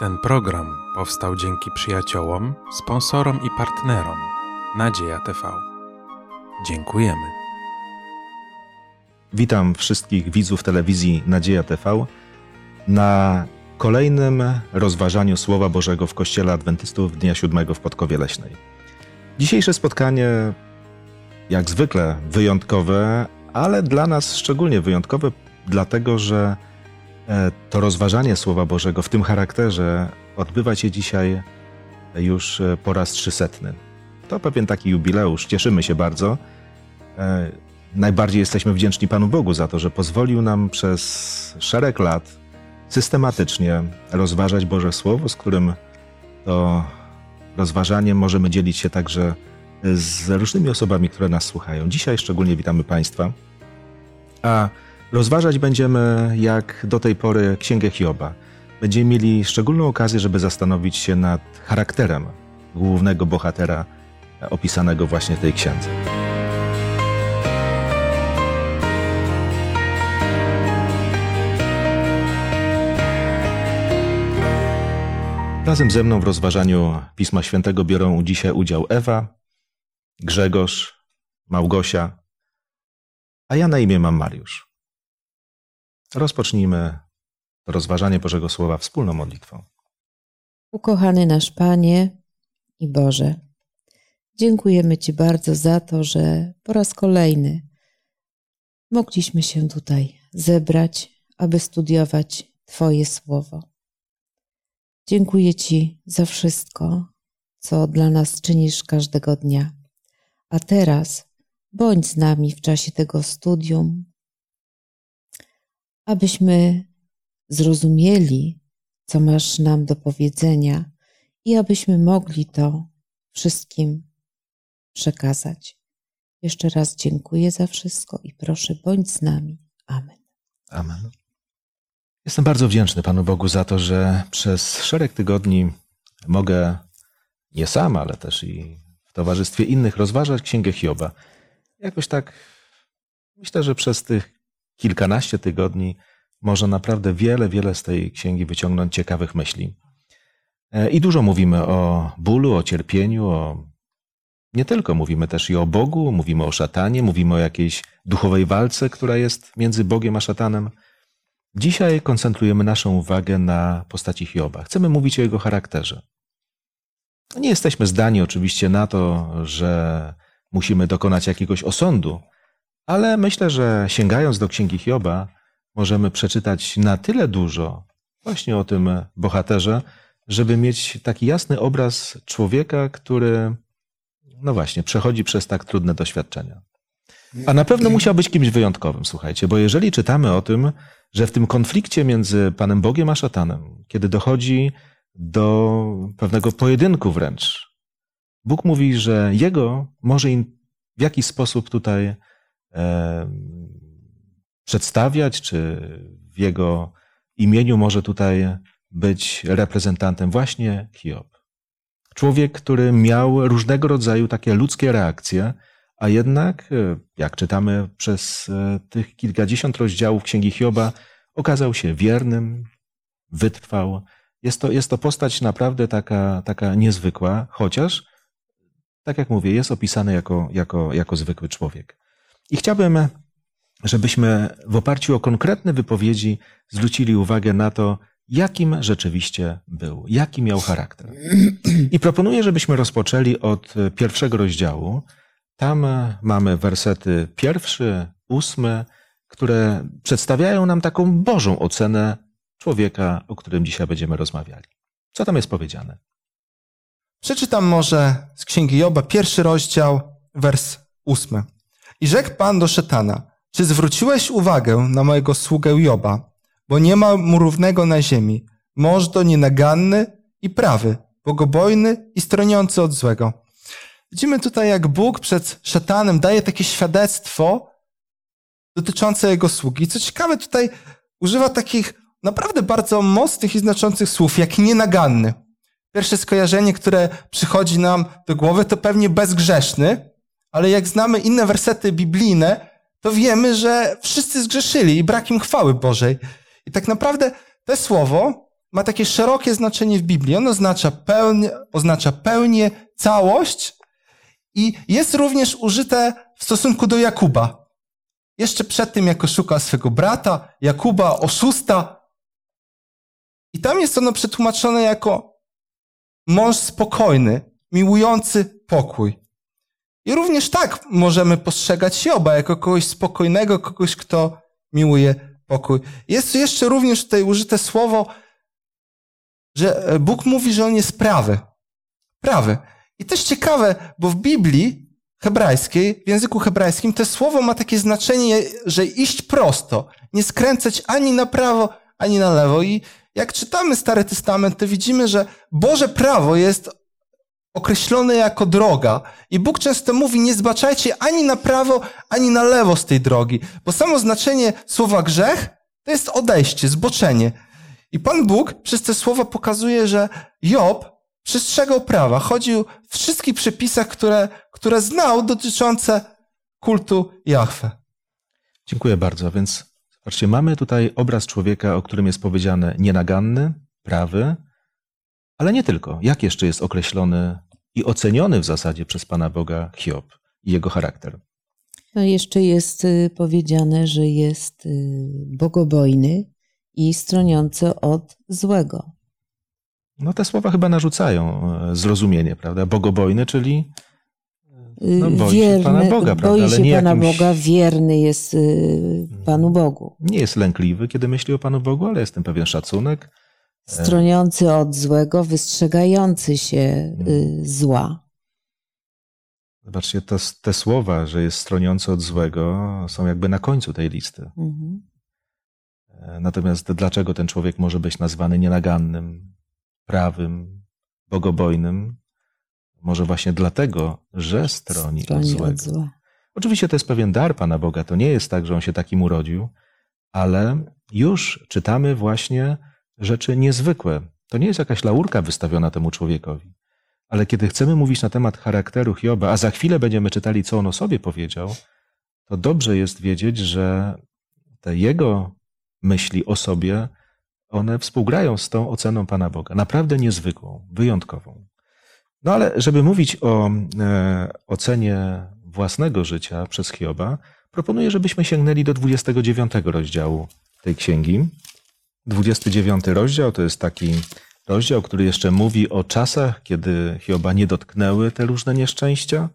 Ten program powstał dzięki przyjaciołom, sponsorom i partnerom Nadzieja TV. Dziękujemy. Witam wszystkich widzów telewizji Nadzieja TV na kolejnym rozważaniu Słowa Bożego w Kościele Adwentystów Dnia Siódmego w Podkowie Leśnej. Dzisiejsze spotkanie, jak zwykle, wyjątkowe, ale dla nas szczególnie wyjątkowe, dlatego że to rozważanie Słowa Bożego w tym charakterze odbywa się dzisiaj już e, po raz trzysetny. To pewien taki jubileusz, cieszymy się bardzo. E, najbardziej jesteśmy wdzięczni Panu Bogu za to, że pozwolił nam przez szereg lat systematycznie rozważać Boże Słowo, z którym to rozważaniem możemy dzielić się także z różnymi osobami, które nas słuchają. Dzisiaj szczególnie witamy Państwa. A rozważać będziemy, jak do tej pory, Księgę Hioba. Będziemy mieli szczególną okazję, żeby zastanowić się nad charakterem głównego bohatera opisanego właśnie w tej księdze. Razem ze mną w rozważaniu Pisma Świętego biorą dzisiaj udział Ewa, Grzegorz, Małgosia, a ja na imię mam Mariusz. Rozpocznijmy rozważanie Bożego Słowa wspólną modlitwą. Ukochany nasz Panie i Boże, dziękujemy Ci bardzo za to, że po raz kolejny mogliśmy się tutaj zebrać, aby studiować Twoje Słowo. Dziękuję Ci za wszystko, co dla nas czynisz każdego dnia. A teraz bądź z nami w czasie tego studium, abyśmy zrozumieli, co masz nam do powiedzenia i abyśmy mogli to wszystkim przekazać. Jeszcze raz dziękuję za wszystko i proszę, bądź z nami. Amen. Amen. Jestem bardzo wdzięczny Panu Bogu za to, że przez szereg tygodni mogę nie sam, ale też i w towarzystwie innych rozważać Księgę Hioba. Jakoś tak myślę, że przez tych kilkanaście tygodni można naprawdę wiele, wiele z tej księgi wyciągnąć ciekawych myśli. E, I dużo mówimy o bólu, o cierpieniu, o nie tylko mówimy też i o Bogu, mówimy o szatanie, mówimy o jakiejś duchowej walce, która jest między Bogiem a szatanem. Dzisiaj koncentrujemy naszą uwagę na postaci Hioba. Chcemy mówić o jego charakterze. Nie jesteśmy zdani oczywiście na to, że musimy dokonać jakiegoś osądu, ale myślę, że sięgając do księgi Hioba, możemy przeczytać na tyle dużo właśnie o tym bohaterze, żeby mieć taki jasny obraz człowieka, który, no właśnie, przechodzi przez tak trudne doświadczenia. A na pewno musiał być kimś wyjątkowym, słuchajcie, bo jeżeli czytamy o tym, że w tym konflikcie między Panem Bogiem a szatanem, kiedy dochodzi do pewnego pojedynku wręcz, Bóg mówi, że jego może w jakiś sposób tutaj przedstawiać, czy w jego imieniu może tutaj być reprezentantem właśnie Hiob. Człowiek, który miał różnego rodzaju takie ludzkie reakcje, a jednak, e, jak czytamy przez e, tych kilkadziesiąt rozdziałów Księgi Hioba, okazał się wiernym, wytrwał. Jest to, jest to postać naprawdę taka, taka niezwykła, chociaż, tak jak mówię, jest opisany jako, jako, jako zwykły człowiek. I chciałbym, żebyśmy w oparciu o konkretne wypowiedzi zwrócili uwagę na to, jakim rzeczywiście był, jaki miał charakter. I proponuję, żebyśmy rozpoczęli od pierwszego rozdziału. Tam mamy wersety pierwszy, ósmy, które przedstawiają nam taką Bożą ocenę człowieka, o którym dzisiaj będziemy rozmawiali. Co tam jest powiedziane? Przeczytam może z Księgi Joba, pierwszy rozdział, wers ósmy. I rzekł Pan do Szetana, czy zwróciłeś uwagę na mojego sługę Joba, bo nie ma mu równego na ziemi, możdo nienaganny i prawy, bogobojny i stroniący od złego. Widzimy tutaj, jak Bóg przed szatanem daje takie świadectwo dotyczące jego sługi. Co ciekawe, tutaj używa takich naprawdę bardzo mocnych i znaczących słów, jak nienaganny. Pierwsze skojarzenie, które przychodzi nam do głowy, to pewnie bezgrzeszny, ale jak znamy inne wersety biblijne, to wiemy, że wszyscy zgrzeszyli i brak im chwały Bożej. I tak naprawdę to słowo ma takie szerokie znaczenie w Biblii. On oznacza pełnię, oznacza pełnię, całość i jest również użyte w stosunku do Jakuba. Jeszcze przed tym, jak oszukał swego brata, Jakuba, oszusta. I tam jest ono przetłumaczone jako mąż spokojny, miłujący pokój. I również tak możemy postrzegać Joba jako kogoś spokojnego, kogoś, kto miłuje pokój. Jest jeszcze również tutaj użyte słowo, że Bóg mówi, że on jest prawy. Prawy. I też ciekawe, bo w Biblii hebrajskiej, w języku hebrajskim, to słowo ma takie znaczenie, że iść prosto, nie skręcać ani na prawo, ani na lewo. I jak czytamy Stary Testament, to widzimy, że Boże prawo jest określone jako droga. I Bóg często mówi, nie zbaczajcie ani na prawo, ani na lewo z tej drogi. Bo samo znaczenie słowa grzech to jest odejście, zboczenie. I Pan Bóg przez te słowa pokazuje, że Job przestrzegał prawa, chodził w wszystkich przepisach, które, które znał dotyczące kultu Jahwe. Dziękuję bardzo. Więc zobaczcie, mamy tutaj obraz człowieka, o którym jest powiedziane nienaganny, prawy, ale nie tylko. Jak jeszcze jest określony i oceniony w zasadzie przez Pana Boga Hiob i jego charakter? No jeszcze jest y, powiedziane, że jest y, bogobojny i stroniący od złego. No te słowa chyba narzucają e, zrozumienie, prawda? Bogobojny, czyli no, boi wierny, się Pana Boga, prawda? Boi się Pana jakimś... Boga, wierny jest y, Panu Bogu. Nie jest lękliwy, kiedy myśli o Panu Bogu, ale jest tym pewien szacunek. Stroniący od złego, wystrzegający się y, zła. Zobaczcie, to, te słowa, że jest stroniący od złego, są jakby na końcu tej listy. Mhm. E, Natomiast dlaczego ten człowiek może być nazwany nienagannym, prawym, bogobojnym? Może właśnie dlatego, że stroni, od Stroni złego. od zła. Oczywiście to jest pewien dar Pana Boga. To nie jest tak, że on się takim urodził, ale już czytamy właśnie rzeczy niezwykłe. To nie jest jakaś laurka wystawiona temu człowiekowi. Ale kiedy chcemy mówić na temat charakteru Hioba, a za chwilę będziemy czytali, co on o sobie powiedział, to dobrze jest wiedzieć, że te jego myśli o sobie, one współgrają z tą oceną Pana Boga. Naprawdę niezwykłą, wyjątkową. No ale żeby mówić o e, ocenie własnego życia przez Hioba, proponuję, żebyśmy sięgnęli do 29 rozdziału tej księgi. 29 rozdział to jest taki rozdział, który jeszcze mówi o czasach, kiedy Hioba nie dotknęły te różne nieszczęścia.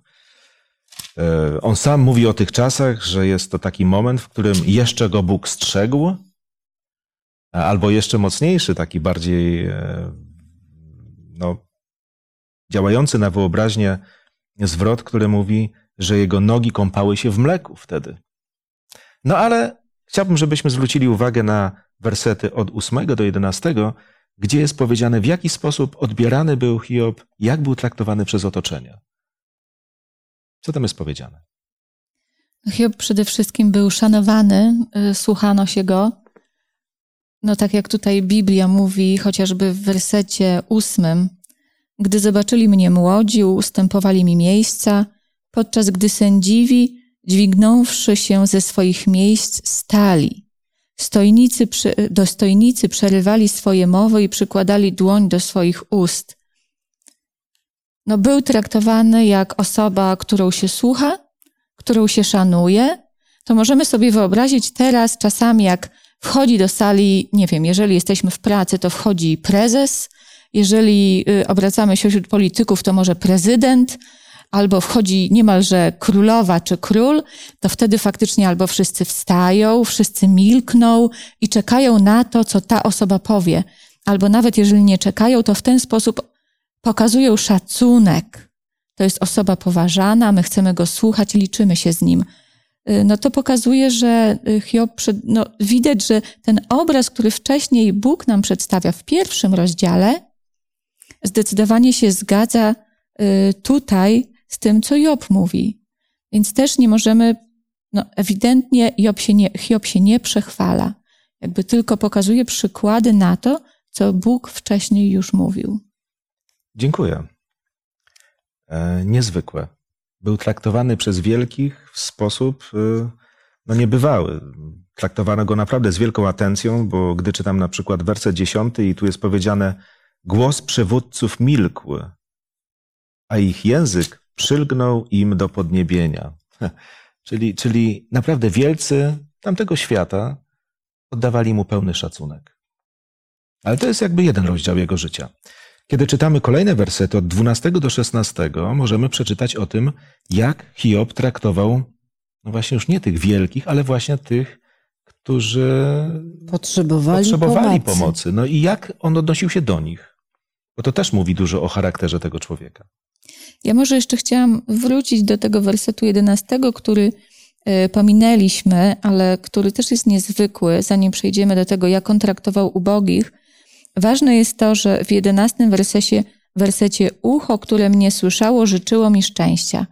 E, On sam mówi o tych czasach, że jest to taki moment, w którym jeszcze go Bóg strzegł, albo jeszcze mocniejszy, taki bardziej e, no, działający na wyobraźnię zwrot, który mówi, że jego nogi kąpały się w mleku wtedy. No ale chciałbym, żebyśmy zwrócili uwagę na wersety od 8 do 11, gdzie jest powiedziane, w jaki sposób odbierany był Hiob, jak był traktowany przez otoczenie. Co tam jest powiedziane? Hiob przede wszystkim był szanowany, y, słuchano się go. No tak jak tutaj Biblia mówi, chociażby w wersecie ósmym, gdy zobaczyli mnie młodzi, ustępowali mi miejsca, podczas gdy sędziwi, dźwignąwszy się ze swoich miejsc, stali. Stojnicy, dostojnicy przerywali swoje mowy i przykładali dłoń do swoich ust. No, był traktowany jak osoba, którą się słucha, którą się szanuje. To możemy sobie wyobrazić teraz czasami, jak wchodzi do sali, nie wiem, jeżeli jesteśmy w pracy, to wchodzi prezes, jeżeli y, obracamy się wśród polityków, to może prezydent, albo wchodzi niemalże królowa czy król, to wtedy faktycznie albo wszyscy wstają, wszyscy milkną i czekają na to, co ta osoba powie. Albo nawet jeżeli nie czekają, to w ten sposób pokazują szacunek. To jest osoba poważana, my chcemy go słuchać, liczymy się z nim. No to pokazuje, że Hiob, no widać, że ten obraz, który wcześniej Bóg nam przedstawia w pierwszym rozdziale, zdecydowanie się zgadza tutaj z tym, co Job mówi. Więc też nie możemy, no ewidentnie Job się nie, Hiob się nie przechwala. Jakby tylko pokazuje przykłady na to, co Bóg wcześniej już mówił. Dziękuję. E, niezwykłe. Był traktowany przez wielkich w sposób e, no niebywały. Traktowano go naprawdę z wielką atencją, bo gdy czytam na przykład werset dziesiąty i tu jest powiedziane głos przywódców milkł, a ich język przylgnął im do podniebienia. Czyli, czyli naprawdę wielcy tamtego świata oddawali mu pełny szacunek. Ale to jest jakby jeden rozdział jego życia. Kiedy czytamy kolejne wersety od 12 do 16, możemy przeczytać o tym, jak Hiob traktował, no właśnie już nie tych wielkich, ale właśnie tych, którzy Potrzebowali, potrzebowali pomocy. pomocy. No i jak on odnosił się do nich. Bo to też mówi dużo o charakterze tego człowieka. Ja może jeszcze chciałam wrócić do tego wersetu 11, który y, pominęliśmy, ale który też jest niezwykły, zanim przejdziemy do tego, jak on traktował ubogich. Ważne jest to, że w 11 wersecie, wersecie ucho, które mnie słyszało, życzyło mi szczęścia.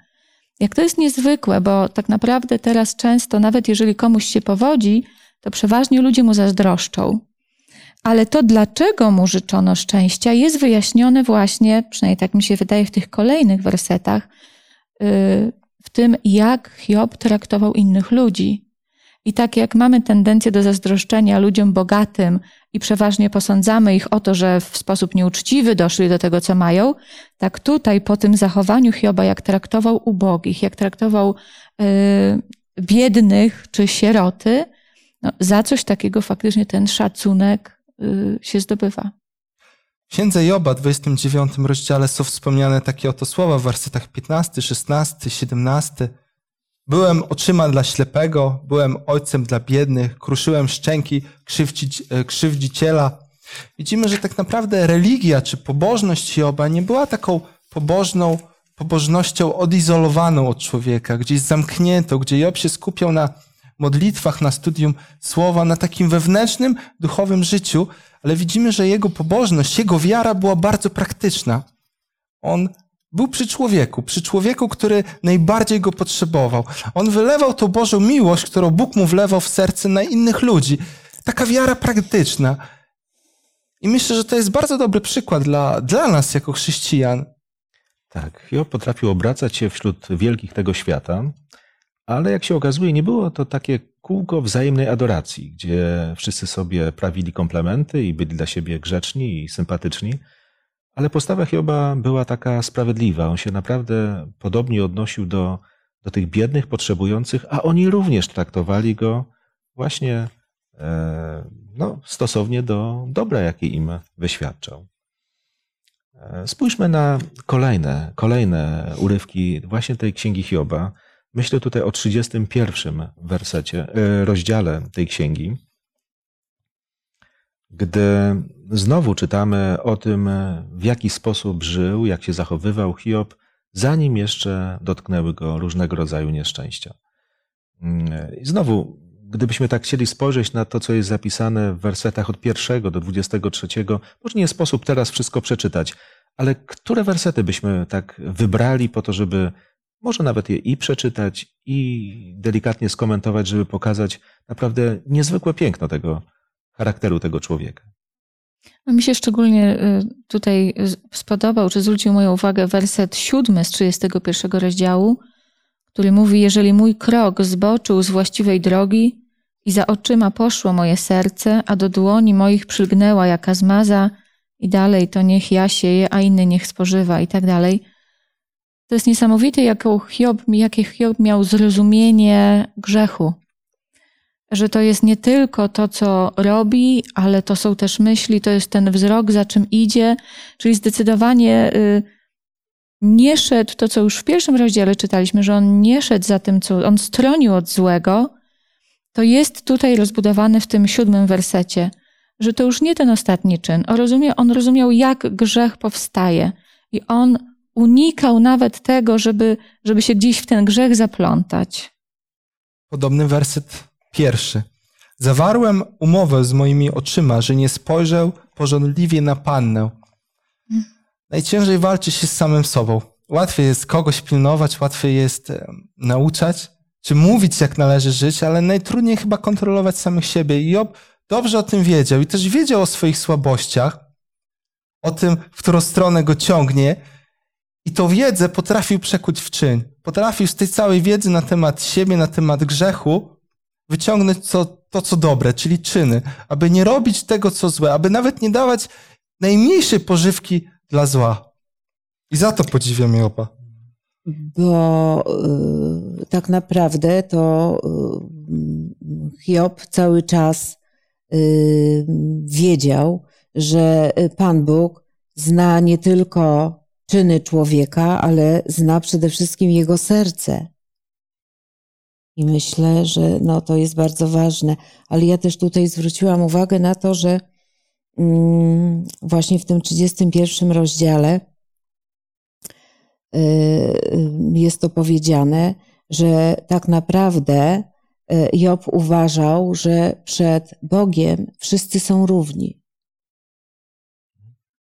Jak to jest niezwykłe, bo tak naprawdę teraz często, nawet jeżeli komuś się powodzi, to przeważnie ludzie mu zazdroszczą. Ale to, dlaczego mu życzono szczęścia, jest wyjaśnione właśnie, przynajmniej tak mi się wydaje, w tych kolejnych wersetach, yy, w tym, jak Hiob traktował innych ludzi. I tak jak mamy tendencję do zazdroszczenia ludziom bogatym i przeważnie posądzamy ich o to, że w sposób nieuczciwy doszli do tego, co mają, tak tutaj po tym zachowaniu Hioba, jak traktował ubogich, jak traktował yy, biednych czy sieroty, no, za coś takiego faktycznie ten szacunek się zdobywa. W Księdze Joba, 29 rozdziale są wspomniane takie oto słowa w wersetach 15, 16, 17. Byłem oczyma dla ślepego, byłem ojcem dla biednych, kruszyłem szczęki krzywdzić, e, krzywdziciela. Widzimy, że tak naprawdę religia czy pobożność Joba nie była taką pobożną pobożnością odizolowaną od człowieka, gdzieś zamkniętą, gdzie Job się skupiał na modlitwach, na studium słowa, na takim wewnętrznym, duchowym życiu, ale widzimy, że jego pobożność, jego wiara była bardzo praktyczna. On był przy człowieku, przy człowieku, który najbardziej go potrzebował. On wylewał tą Bożą miłość, którą Bóg mu wlewał w serce na innych ludzi. Taka wiara praktyczna. I myślę, że to jest bardzo dobry przykład dla, dla nas jako chrześcijan. Tak, Hiob potrafił obracać się wśród wielkich tego świata, ale jak się okazuje, nie było to takie kółko wzajemnej adoracji, gdzie wszyscy sobie prawili komplementy i byli dla siebie grzeczni i sympatyczni, ale postawa Hioba była taka sprawiedliwa. On się naprawdę podobnie odnosił do, do tych biednych, potrzebujących, a oni również traktowali go właśnie e, no, stosownie do dobra, jakie im wyświadczał. E, Spójrzmy na kolejne, kolejne urywki właśnie tej księgi Hioba. Myślę tutaj o 31 wersecie, e, rozdziale tej księgi, gdy znowu czytamy o tym, w jaki sposób żył, jak się zachowywał Hiob, zanim jeszcze dotknęły go różnego rodzaju nieszczęścia. Mm, znowu, gdybyśmy tak chcieli spojrzeć na to, co jest zapisane w wersetach od pierwszego do 23, może nie sposób teraz wszystko przeczytać, ale które wersety byśmy tak wybrali po to, żeby może nawet je i przeczytać, i delikatnie skomentować, żeby pokazać naprawdę niezwykłe piękno tego charakteru tego człowieka. No, mi się szczególnie y, tutaj spodobał, czy zwrócił moją uwagę werset siódmy z 31 rozdziału, który mówi: Jeżeli mój krok zboczył z właściwej drogi i za oczyma poszło moje serce, a do dłoni moich przylgnęła jaka zmaza, i dalej to niech ja sieje, a inny niech spożywa, i tak dalej. To jest niesamowite, jaką Hiob, jakie Hiob miał zrozumienie grzechu. Że to jest nie tylko to, co robi, ale to są też myśli, to jest ten wzrok, za czym idzie, czyli zdecydowanie y, nie szedł, to co już w pierwszym rozdziale czytaliśmy, że on nie szedł za tym, co on stronił od złego, to jest tutaj rozbudowane w tym siódmym wersecie, że to już nie ten ostatni czyn. On, rozumie, on rozumiał, jak grzech powstaje i on unikał nawet tego, żeby, żeby się gdzieś w ten grzech zaplątać. Podobny werset pierwszy. Zawarłem umowę z moimi oczyma, że nie spojrzę porządliwie na Pannę. Najciężej walczy się z samym sobą. Łatwiej jest kogoś pilnować, łatwiej jest nauczać, czy mówić, jak należy żyć, ale najtrudniej chyba kontrolować samych siebie. I Job dobrze o tym wiedział i też wiedział o swoich słabościach, o tym, w którą stronę go ciągnie, i tą wiedzę potrafił przekuć w czyn. Potrafił z tej całej wiedzy na temat siebie, na temat grzechu, wyciągnąć co, to, co dobre, czyli czyny, aby nie robić tego, co złe, aby nawet nie dawać najmniejszej pożywki dla zła. I za to podziwiam Joba. Bo y, tak naprawdę to y, Hiob cały czas y, wiedział, że Pan Bóg zna nie tylko czyny człowieka, ale zna przede wszystkim jego serce. I myślę, że no, to jest bardzo ważne. Ale ja też tutaj zwróciłam uwagę na to, że mm, właśnie w tym 31 rozdziale y, jest to powiedziane, że tak naprawdę y, Job uważał, że przed Bogiem wszyscy są równi.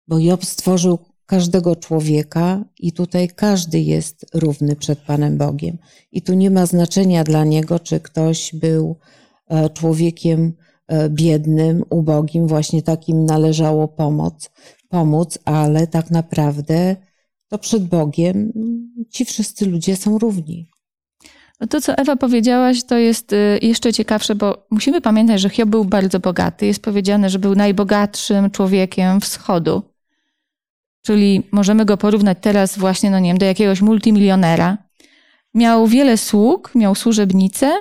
Bo Job stworzył każdego człowieka i tutaj każdy jest równy przed Panem Bogiem. I tu nie ma znaczenia dla niego, czy ktoś był e, człowiekiem e, biednym, ubogim, właśnie takim należało pomoc, pomóc, ale tak naprawdę to przed Bogiem ci wszyscy ludzie są równi. No to, co Ewa powiedziałaś, to jest y, jeszcze ciekawsze, bo musimy pamiętać, że Hiob był bardzo bogaty. Jest powiedziane, że był najbogatszym człowiekiem wschodu. Czyli możemy go porównać teraz właśnie, no nie wiem, do jakiegoś multimilionera. Miał wiele sług, miał służebnice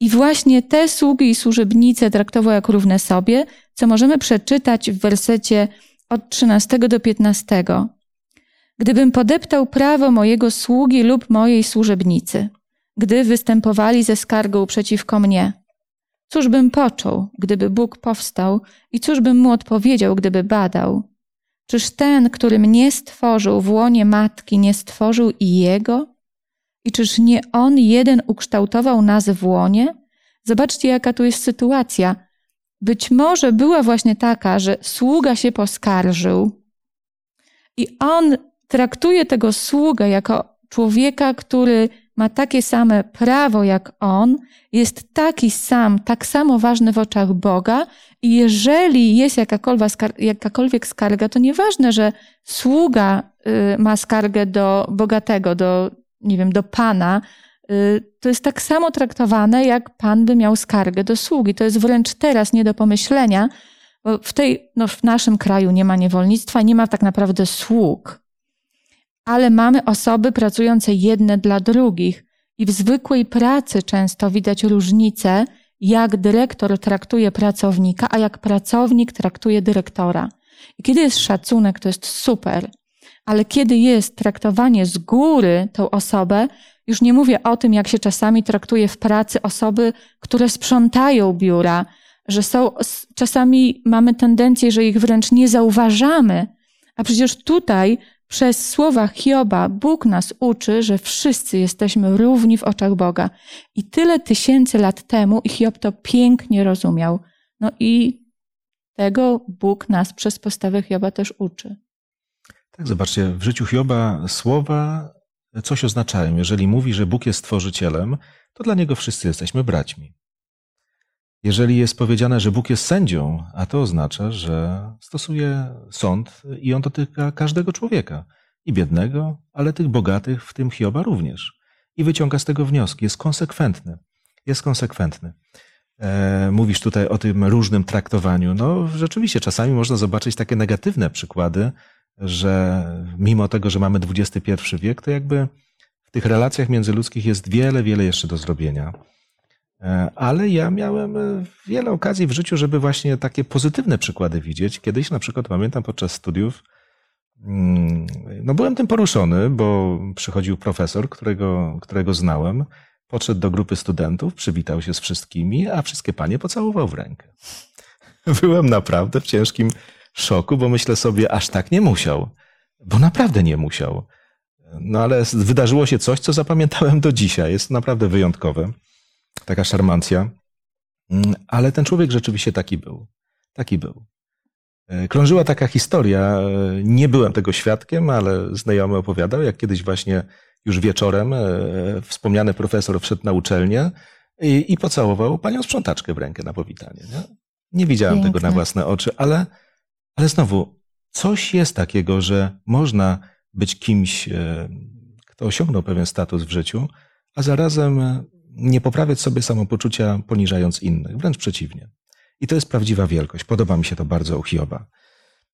i właśnie te sługi i służebnice traktował jak równe sobie, co możemy przeczytać w wersecie od 13 do 15. Gdybym podeptał prawo mojego sługi lub mojej służebnicy, gdy występowali ze skargą przeciwko mnie, cóż bym począł, gdyby Bóg powstał i cóż bym mu odpowiedział, gdyby badał? Czyż ten, który mnie stworzył w łonie matki, nie stworzył i jego? I czyż nie on jeden ukształtował nas w łonie? Zobaczcie, jaka tu jest sytuacja. Być może była właśnie taka, że sługa się poskarżył i on traktuje tego sługę jako człowieka, który ma takie same prawo jak on, jest taki sam, tak samo ważny w oczach Boga i jeżeli jest jakakolwiek, jakakolwiek skarga, to nieważne, że sługa y, ma skargę do bogatego, do, nie wiem, do pana, y, to jest tak samo traktowane, jak pan by miał skargę do sługi. To jest wręcz teraz nie do pomyślenia, bo w, tej, no w naszym kraju nie ma niewolnictwa, nie ma tak naprawdę sług ale mamy osoby pracujące jedne dla drugich. I w zwykłej pracy często widać różnicę, jak dyrektor traktuje pracownika, a jak pracownik traktuje dyrektora. I kiedy jest szacunek, to jest super, ale kiedy jest traktowanie z góry tą osobę, już nie mówię o tym, jak się czasami traktuje w pracy osoby, które sprzątają biura, że są, czasami mamy tendencję, że ich wręcz nie zauważamy, a przecież tutaj przez słowa Hioba Bóg nas uczy, że wszyscy jesteśmy równi w oczach Boga. I tyle tysięcy lat temu Hiob to pięknie rozumiał. No i tego Bóg nas przez postawę Hioba też uczy. Tak, zobaczcie, w życiu Hioba słowa coś oznaczają. Jeżeli mówi, że Bóg jest stworzycielem, to dla niego wszyscy jesteśmy braćmi. Jeżeli jest powiedziane, że Bóg jest sędzią, a to oznacza, że stosuje sąd i on dotyka każdego człowieka, i biednego, ale tych bogatych, w tym Hioba również. I wyciąga z tego wnioski, jest konsekwentny. Jest konsekwentny. E, mówisz tutaj o tym różnym traktowaniu. No, rzeczywiście, czasami można zobaczyć takie negatywne przykłady, że mimo tego, że mamy XXI wiek, to jakby w tych relacjach międzyludzkich jest wiele, wiele jeszcze do zrobienia. E, ale ja miałem e, wiele okazji w życiu, żeby właśnie takie pozytywne przykłady widzieć. Kiedyś na przykład pamiętam podczas studiów, mm, no byłem tym poruszony, bo przychodził profesor, którego, którego znałem, podszedł do grupy studentów, przywitał się z wszystkimi, a wszystkie panie pocałował w rękę. Byłem naprawdę w ciężkim szoku, bo myślę sobie, aż tak nie musiał, bo naprawdę nie musiał. No ale wydarzyło się coś, co zapamiętałem do dzisiaj. Jest naprawdę wyjątkowe taka szarmancja. Mm, ale ten człowiek rzeczywiście taki był. Taki był. E, krążyła taka historia, e, nie byłem tego świadkiem, ale znajomy opowiadał, jak kiedyś właśnie już wieczorem e, wspomniany profesor wszedł na uczelnię i, i pocałował panią sprzątaczkę w rękę na powitanie. Nie, nie widziałem Piękne. tego na własne oczy, ale, ale znowu, coś jest takiego, że można być kimś, kto osiągnął pewien status w życiu, a zarazem nie poprawiać sobie samopoczucia poniżając innych, wręcz przeciwnie. I to jest prawdziwa wielkość. Podoba mi się to bardzo u Hioba.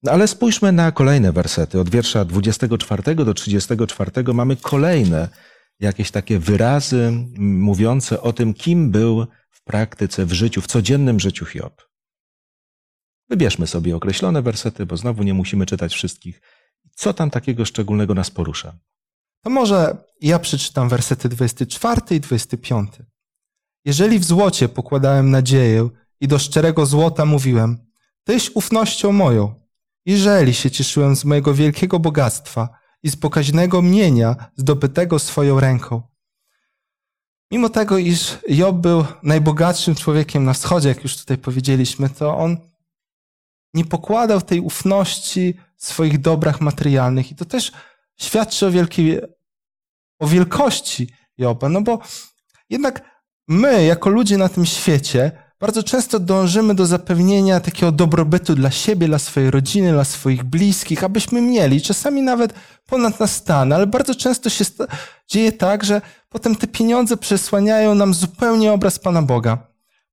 No ale spójrzmy na kolejne wersety. Od wiersza 24 do 34 mamy kolejne jakieś takie wyrazy mówiące o tym, kim był w praktyce, w życiu, w codziennym życiu Hiob. Wybierzmy sobie określone wersety, bo znowu nie musimy czytać wszystkich. Co tam takiego szczególnego nas porusza? To może ja przeczytam wersety 24 i 25. Jeżeli w złocie pokładałem nadzieję i do szczerego złota mówiłem, Tyś ufnością moją, jeżeli się cieszyłem z mojego wielkiego bogactwa i z pokaźnego mienia zdobytego swoją ręką. Mimo tego, iż Job był najbogatszym człowiekiem na wschodzie, jak już tutaj powiedzieliśmy, to on nie pokładał tej ufności w swoich dobrach materialnych. I to też świadczy o, wielkiej, o wielkości Joba. No bo jednak my, jako ludzie na tym świecie, bardzo często dążymy do zapewnienia takiego dobrobytu dla siebie, dla swojej rodziny, dla swoich bliskich, abyśmy mieli, czasami nawet ponad nas stan, ale bardzo często się dzieje tak, że potem te pieniądze przesłaniają nam zupełnie obraz Pana Boga.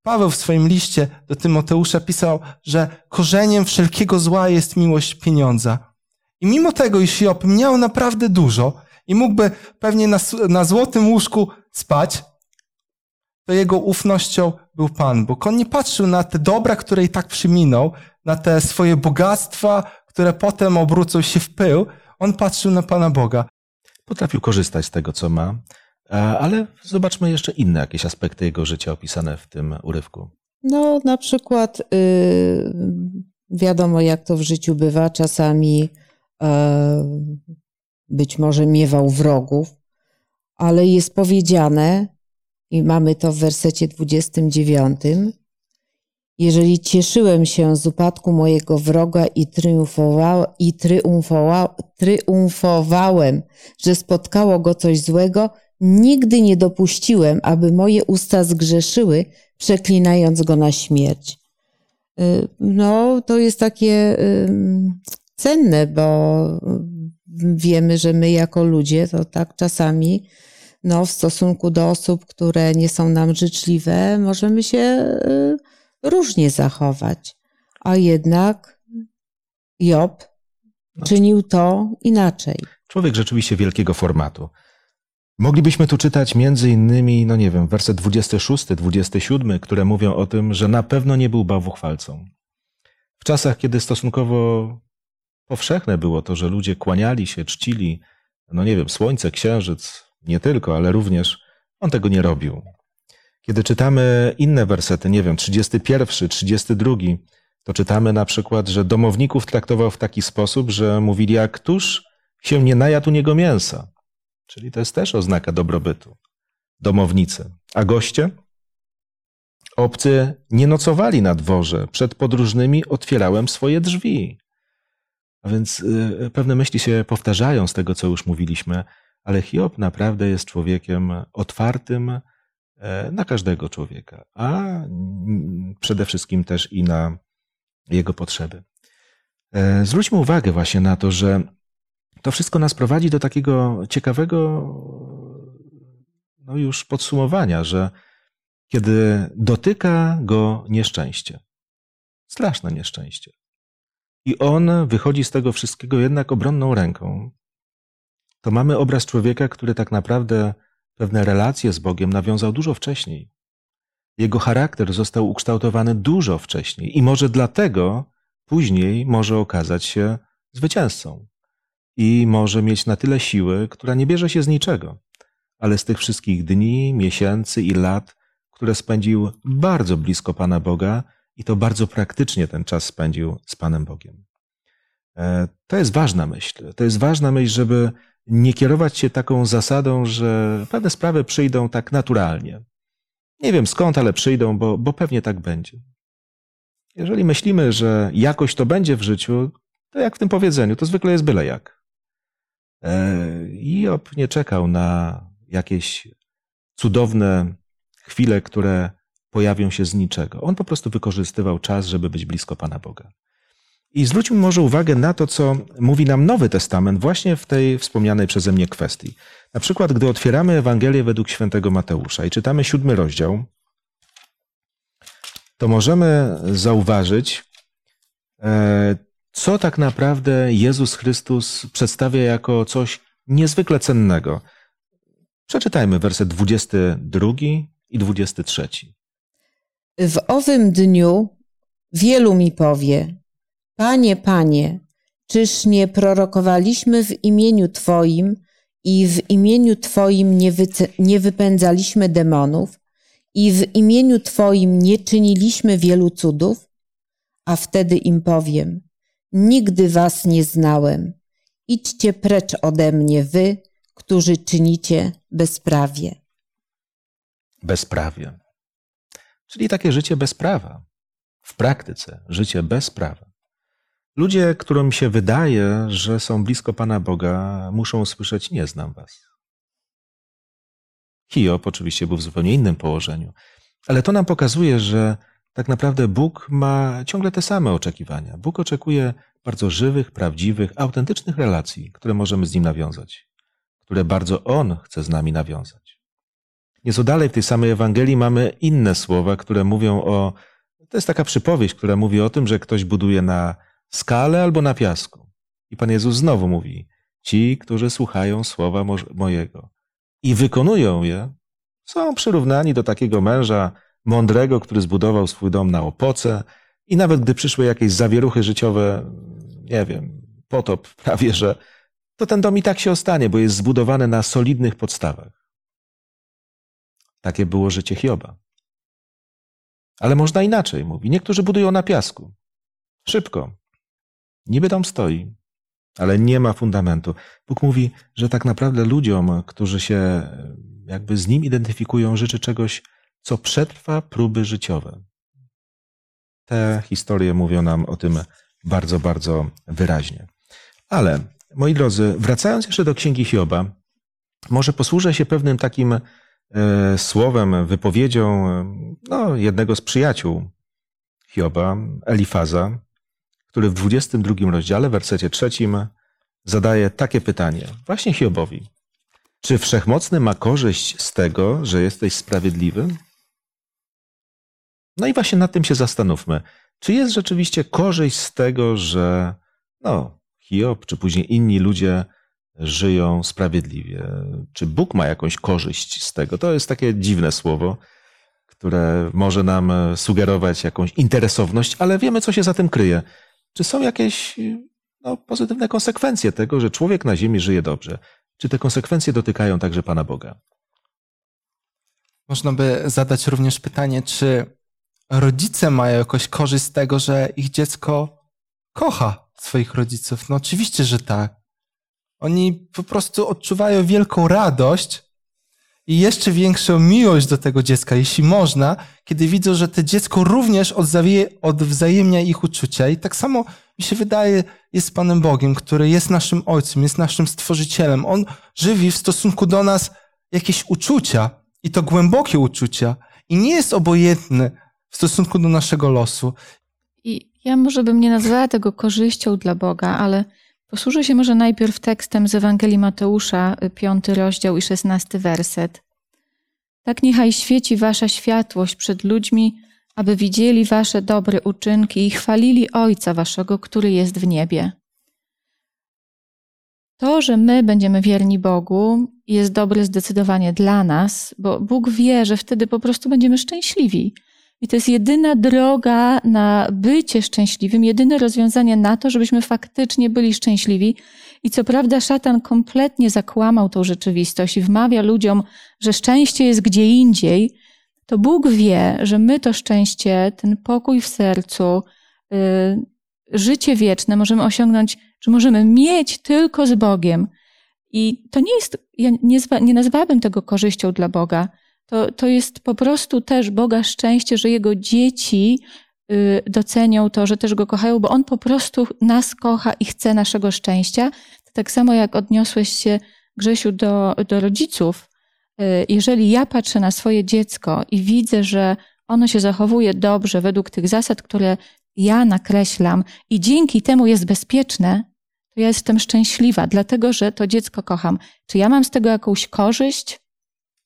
Paweł w swoim liście do Tymoteusza pisał, że korzeniem wszelkiego zła jest miłość pieniądza. I mimo tego, iż Job miał naprawdę dużo i mógłby pewnie na, na złotym łóżku spać, to jego ufnością był Pan Bóg. On nie patrzył na te dobra, które i tak przyminął, na te swoje bogactwa, które potem obrócą się w pył. On patrzył na Pana Boga. Potrafił korzystać z tego, co ma, ale zobaczmy jeszcze inne jakieś aspekty jego życia opisane w tym urywku. No, na przykład yy, wiadomo, jak to w życiu bywa. Czasami być może miewał wrogów, ale jest powiedziane, i mamy to w wersecie 29. Jeżeli cieszyłem się z upadku mojego wroga i, triumfowa, i triumfowa, triumfowałem, że spotkało go coś złego, nigdy nie dopuściłem, aby moje usta zgrzeszyły, przeklinając go na śmierć. Y, no, to jest takie cenne, bo wiemy, że my jako ludzie to tak czasami no, w stosunku do osób, które nie są nam życzliwe, możemy się y, różnie zachować. A jednak Job czynił to inaczej. Człowiek rzeczywiście wielkiego formatu. Moglibyśmy tu czytać między innymi, no nie wiem, werset 26, 27, które mówią o tym, że na pewno nie był bałwochwalcą. W czasach, kiedy stosunkowo powszechne było to, że ludzie kłaniali się, czcili, no nie wiem, słońce, księżyc, nie tylko, ale również on tego nie robił. Kiedy czytamy inne wersety, nie wiem, 31, 32, to czytamy na przykład, że domowników traktował w taki sposób, że mówili, jak któż się nie najadł u niego mięsa. Czyli to jest też oznaka dobrobytu. Domownicy. A goście? Obcy nie nocowali na dworze. Przed podróżnymi otwierałem swoje drzwi. A więc y, pewne myśli się powtarzają z tego, co już mówiliśmy, ale Hiob naprawdę jest człowiekiem otwartym e, na każdego człowieka, a przede wszystkim też i na jego potrzeby. E, zwróćmy uwagę właśnie na to, że to wszystko nas prowadzi do takiego ciekawego no już podsumowania, że kiedy dotyka go nieszczęście, straszne nieszczęście, i on wychodzi z tego wszystkiego jednak obronną ręką, to mamy obraz człowieka, który tak naprawdę pewne relacje z Bogiem nawiązał dużo wcześniej. Jego charakter został ukształtowany dużo wcześniej i może dlatego później może okazać się zwycięzcą i może mieć na tyle siły, która nie bierze się z niczego, ale z tych wszystkich dni, miesięcy i lat, które spędził bardzo blisko Pana Boga i to bardzo praktycznie ten czas spędził z Panem Bogiem. E, to jest ważna myśl. To jest ważna myśl, żeby nie kierować się taką zasadą, że pewne sprawy przyjdą tak naturalnie. Nie wiem skąd, ale przyjdą, bo, bo pewnie tak będzie. Jeżeli myślimy, że jakoś to będzie w życiu, to jak w tym powiedzeniu, to zwykle jest byle jak. Job e, nie czekał na jakieś cudowne chwile, które pojawią się z niczego. On po prostu wykorzystywał czas, żeby być blisko Pana Boga. I zwróćmy może uwagę na to, co mówi nam Nowy Testament właśnie w tej wspomnianej przeze mnie kwestii. Na przykład, gdy otwieramy Ewangelię według świętego Mateusza i czytamy siódmy rozdział, to możemy zauważyć, e, co tak naprawdę Jezus Chrystus przedstawia jako coś niezwykle cennego. Przeczytajmy werset 22 i 23. W owym dniu wielu mi powie: Panie, panie, czyż nie prorokowaliśmy w imieniu Twoim i w imieniu Twoim nie, nie wypędzaliśmy demonów i w imieniu Twoim nie czyniliśmy wielu cudów? A wtedy im powiem: Nigdy Was nie znałem. Idźcie precz ode mnie, wy, którzy czynicie bezprawie. Bezprawie. Czyli takie życie bez prawa. W praktyce życie bez prawa. Ludzie, którym się wydaje, że są blisko Pana Boga, muszą usłyszeć: Nie znam Was. Hiob oczywiście był w zupełnie innym położeniu, ale to nam pokazuje, że tak naprawdę Bóg ma ciągle te same oczekiwania. Bóg oczekuje bardzo żywych, prawdziwych, autentycznych relacji, które możemy z Nim nawiązać, które bardzo On chce z nami nawiązać. Nieco dalej w tej samej Ewangelii mamy inne słowa, które mówią o. To jest taka przypowieść, która mówi o tym, że ktoś buduje na skale albo na piasku. I Pan Jezus znowu mówi: Ci, którzy słuchają słowa mojego i wykonują je, są przyrównani do takiego męża mądrego, który zbudował swój dom na opoce i nawet gdy przyszły jakieś zawieruchy życiowe, nie wiem, potop prawie, że to ten dom i tak się ostanie, bo jest zbudowany na solidnych podstawach. Takie było życie Hioba. Ale można inaczej, mówi. Niektórzy budują na piasku. Szybko. Niby dom stoi, ale nie ma fundamentu. Bóg mówi, że tak naprawdę ludziom, którzy się jakby z nim identyfikują, życzy czegoś, co przetrwa próby życiowe. Te historie mówią nam o tym bardzo, bardzo wyraźnie. Ale, moi drodzy, wracając jeszcze do księgi Hioba, może posłużę się pewnym takim e, słowem, wypowiedzią no, jednego z przyjaciół Hioba, Elifaza, który w 22 rozdziale, wersecie trzecim, zadaje takie pytanie, właśnie Hiobowi. Czy wszechmocny ma korzyść z tego, że jesteś sprawiedliwy? No i właśnie nad tym się zastanówmy. Czy jest rzeczywiście korzyść z tego, że no, Hiob, czy później inni ludzie żyją sprawiedliwie? Czy Bóg ma jakąś korzyść z tego? To jest takie dziwne słowo, które może nam sugerować jakąś interesowność, ale wiemy, co się za tym kryje. Czy są jakieś no, pozytywne konsekwencje tego, że człowiek na ziemi żyje dobrze? Czy te konsekwencje dotykają także Pana Boga? Można by zadać również pytanie, czy rodzice mają jakąś korzyść z tego, że ich dziecko kocha swoich rodziców? No oczywiście, że tak. Oni po prostu odczuwają wielką radość i jeszcze większą miłość do tego dziecka, jeśli można, kiedy widzą, że to dziecko również odwzajemnia ich uczucia. I tak samo mi się wydaje, jest Panem Bogiem, który jest naszym Ojcem, jest naszym Stworzycielem. On żywi w stosunku do nas jakieś uczucia i to głębokie uczucia i nie jest obojętny w stosunku do naszego losu. I ja może bym nie nazwała tego korzyścią dla Boga, ale posłużę się może najpierw tekstem z Ewangelii Mateusza, piąty rozdział i szesnasty werset. Tak niechaj świeci wasza światłość przed ludźmi, aby widzieli wasze dobre uczynki i chwalili Ojca waszego, który jest w niebie. To, że my będziemy wierni Bogu, jest dobre zdecydowanie dla nas, bo Bóg wie, że wtedy po prostu będziemy szczęśliwi. I to jest jedyna droga na bycie szczęśliwym, jedyne rozwiązanie na to, żebyśmy faktycznie byli szczęśliwi. I co prawda, szatan kompletnie zakłamał tą rzeczywistość i wmawia ludziom, że szczęście jest gdzie indziej, to Bóg wie, że my to szczęście, ten pokój w sercu, yy, życie wieczne możemy osiągnąć, że możemy mieć tylko z Bogiem. I to nie jest, ja nie, nie nazwałabym tego korzyścią dla Boga. To, to jest po prostu też Boga szczęście, że Jego dzieci yy, docenią to, że też Go kochają, bo On po prostu nas kocha i chce naszego szczęścia. Tak samo jak odniosłeś się, Grzesiu, do, do rodziców, Y, jeżeli ja patrzę na swoje dziecko i widzę, że ono się zachowuje dobrze według tych zasad, które ja nakreślam i dzięki temu jest bezpieczne, to ja jestem szczęśliwa, dlatego że to dziecko kocham. Czy ja mam z tego jakąś korzyść?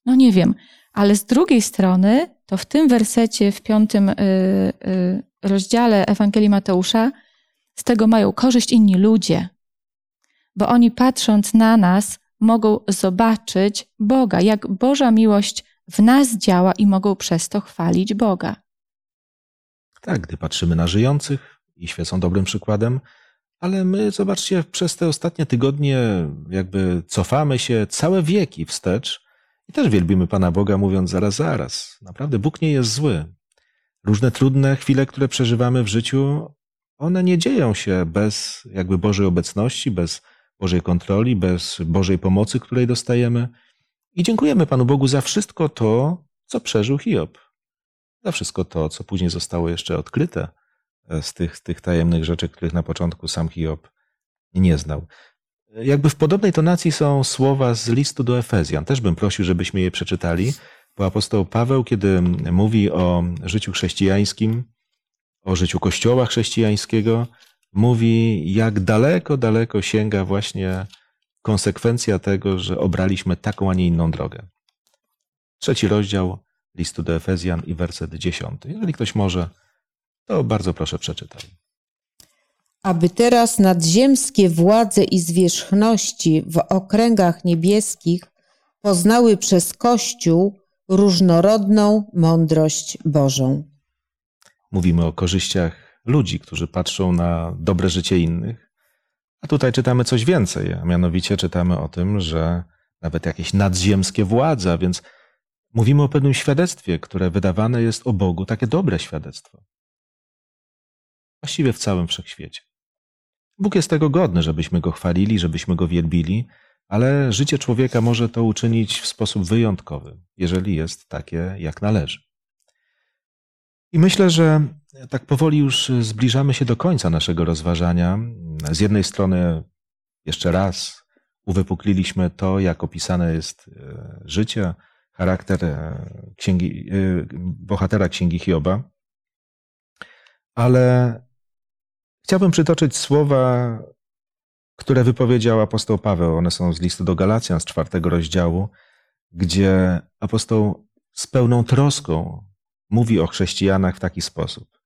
No nie wiem, ale z drugiej strony, to w tym wersecie, w piątym y, y, rozdziale Ewangelii Mateusza, z tego mają korzyść inni ludzie, bo oni patrząc na nas, mogą zobaczyć Boga, jak Boża miłość w nas działa i mogą przez to chwalić Boga. Tak, gdy patrzymy na żyjących i świecą dobrym przykładem, ale my, zobaczcie, przez te ostatnie tygodnie jakby cofamy się całe wieki wstecz i też wielbimy Pana Boga, mówiąc zaraz, zaraz. Naprawdę Bóg nie jest zły. Różne trudne chwile, które przeżywamy w życiu, one nie dzieją się bez jakby Bożej obecności, bez Bożej kontroli, bez Bożej pomocy, której dostajemy. I dziękujemy Panu Bogu za wszystko to, co przeżył Hiob. Za wszystko to, co później zostało jeszcze odkryte z tych, tych tajemnych rzeczy, których na początku sam Hiob nie znał. Jakby w podobnej tonacji są słowa z listu do Efezjan. Też bym prosił, żebyśmy je przeczytali, bo apostoł Paweł, kiedy mówi o życiu chrześcijańskim, o życiu Kościoła chrześcijańskiego, mówi, jak daleko, daleko sięga właśnie konsekwencja tego, że obraliśmy taką, a nie inną drogę. Trzeci rozdział listu do Efezjan i werset dziesiąty. Jeżeli ktoś może, to bardzo proszę przeczytaj. Aby teraz nadziemskie władze i zwierzchności w okręgach niebieskich poznały przez Kościół różnorodną mądrość Bożą. Mówimy o korzyściach ludzi, którzy patrzą na dobre życie innych. A tutaj czytamy coś więcej, a mianowicie czytamy o tym, że nawet jakieś nadziemskie władze, a więc mówimy o pewnym świadectwie, które wydawane jest o Bogu, takie dobre świadectwo. Właściwie w całym wszechświecie. Bóg jest tego godny, żebyśmy go chwalili, żebyśmy go wielbili, ale życie człowieka może to uczynić w sposób wyjątkowy, jeżeli jest takie, jak należy. I myślę, że tak powoli już zbliżamy się do końca naszego rozważania. Z jednej strony, jeszcze raz, uwypukliliśmy to, jak opisane jest e, życie, charakter e, księgi, e, bohatera księgi Hioba, ale chciałbym przytoczyć słowa, które wypowiedział apostoł Paweł. One są z listu do Galacjan z czwartego rozdziału, gdzie apostoł z pełną troską mówi o chrześcijanach w taki sposób.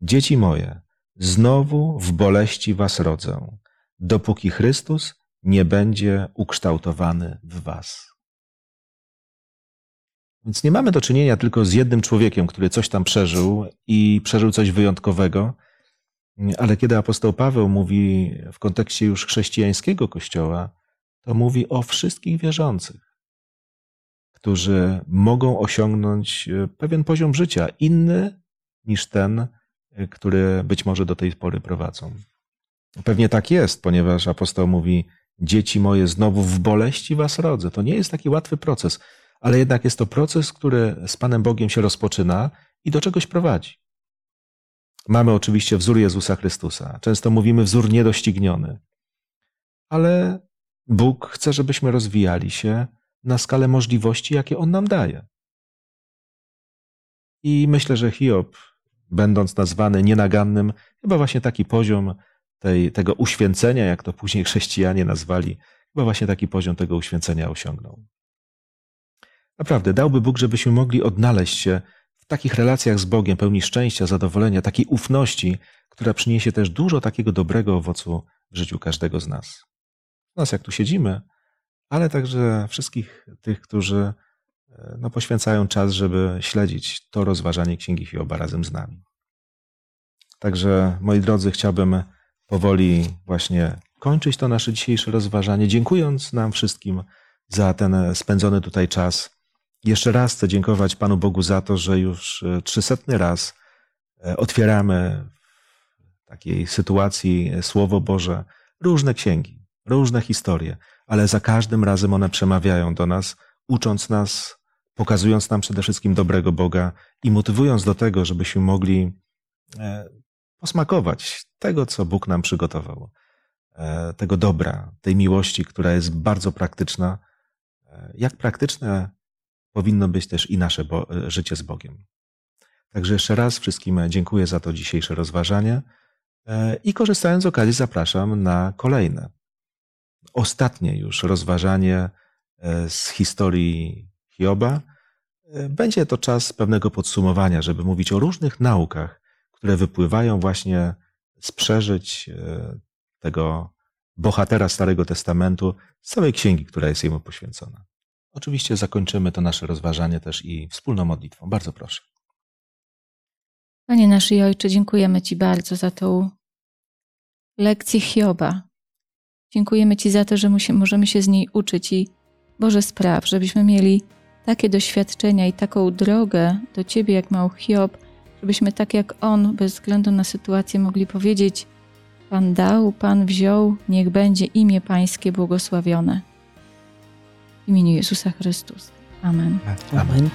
Dzieci moje, znowu w boleści was rodzę, dopóki Chrystus nie będzie ukształtowany w was. Więc nie mamy do czynienia tylko z jednym człowiekiem, który coś tam przeżył i przeżył coś wyjątkowego, ale kiedy apostoł Paweł mówi w kontekście już chrześcijańskiego kościoła, to mówi o wszystkich wierzących, którzy mogą osiągnąć e, pewien poziom życia, inny niż ten, e, który być może do tej pory prowadzą. Pewnie tak jest, ponieważ apostoł mówi: Dzieci moje, znowu w boleści was rodzę. To nie jest taki łatwy proces, ale jednak jest to proces, który z Panem Bogiem się rozpoczyna i do czegoś prowadzi. Mamy oczywiście wzór Jezusa Chrystusa. Często mówimy wzór niedościgniony. Ale Bóg chce, żebyśmy rozwijali się na skalę możliwości, jakie On nam daje. I myślę, że Hiob, będąc nazwany nienagannym, chyba właśnie taki poziom tej, tego uświęcenia, jak to później chrześcijanie nazwali, chyba właśnie taki poziom tego uświęcenia osiągnął. Naprawdę, dałby Bóg, żebyśmy mogli odnaleźć się w takich relacjach z Bogiem, pełni szczęścia, zadowolenia, takiej ufności, która przyniesie też dużo takiego dobrego owocu w życiu każdego z nas. Nas, jak tu siedzimy, ale także wszystkich tych, którzy e, no, poświęcają czas, żeby śledzić to rozważanie Księgi Hioba razem z nami. Także, moi drodzy, chciałbym powoli właśnie kończyć to nasze dzisiejsze rozważanie, dziękując nam wszystkim za ten spędzony tutaj czas jeszcze raz chcę dziękować Panu Bogu za to, że już e, trzysetny raz e, otwieramy w takiej sytuacji e, Słowo Boże różne księgi, różne historie, ale za każdym razem one przemawiają do nas, ucząc nas, pokazując nam przede wszystkim dobrego Boga i motywując do tego, żebyśmy mogli posmakować tego, co Bóg nam przygotował, tego dobra, tej miłości, która jest bardzo praktyczna. Jak praktyczne powinno być też i nasze życie z Bogiem. Także jeszcze raz wszystkim dziękuję za to dzisiejsze rozważanie e, i korzystając z okazji zapraszam na kolejne, ostatnie już rozważanie e, z historii Hioba. E, będzie to czas pewnego podsumowania, żeby mówić o różnych naukach, które wypływają właśnie z przeżyć tego bohatera Starego Testamentu, z całej księgi, która jest jemu poświęcona. Oczywiście zakończymy to nasze rozważanie też i wspólną modlitwą. Bardzo proszę. Panie nasz i Ojcze, dziękujemy Ci bardzo za tą lekcję Hioba. Dziękujemy Ci za to, że możemy się z niej uczyć i Boże spraw, żebyśmy mieli takie doświadczenia i taką drogę do Ciebie, jak mał Hiob, żebyśmy tak jak on, bez względu na sytuację, mogli powiedzieć: Pan dał, Pan wziął, niech będzie imię Pańskie błogosławione. W imieniu Jezusa Chrystusa. Amen. Amen. Amen.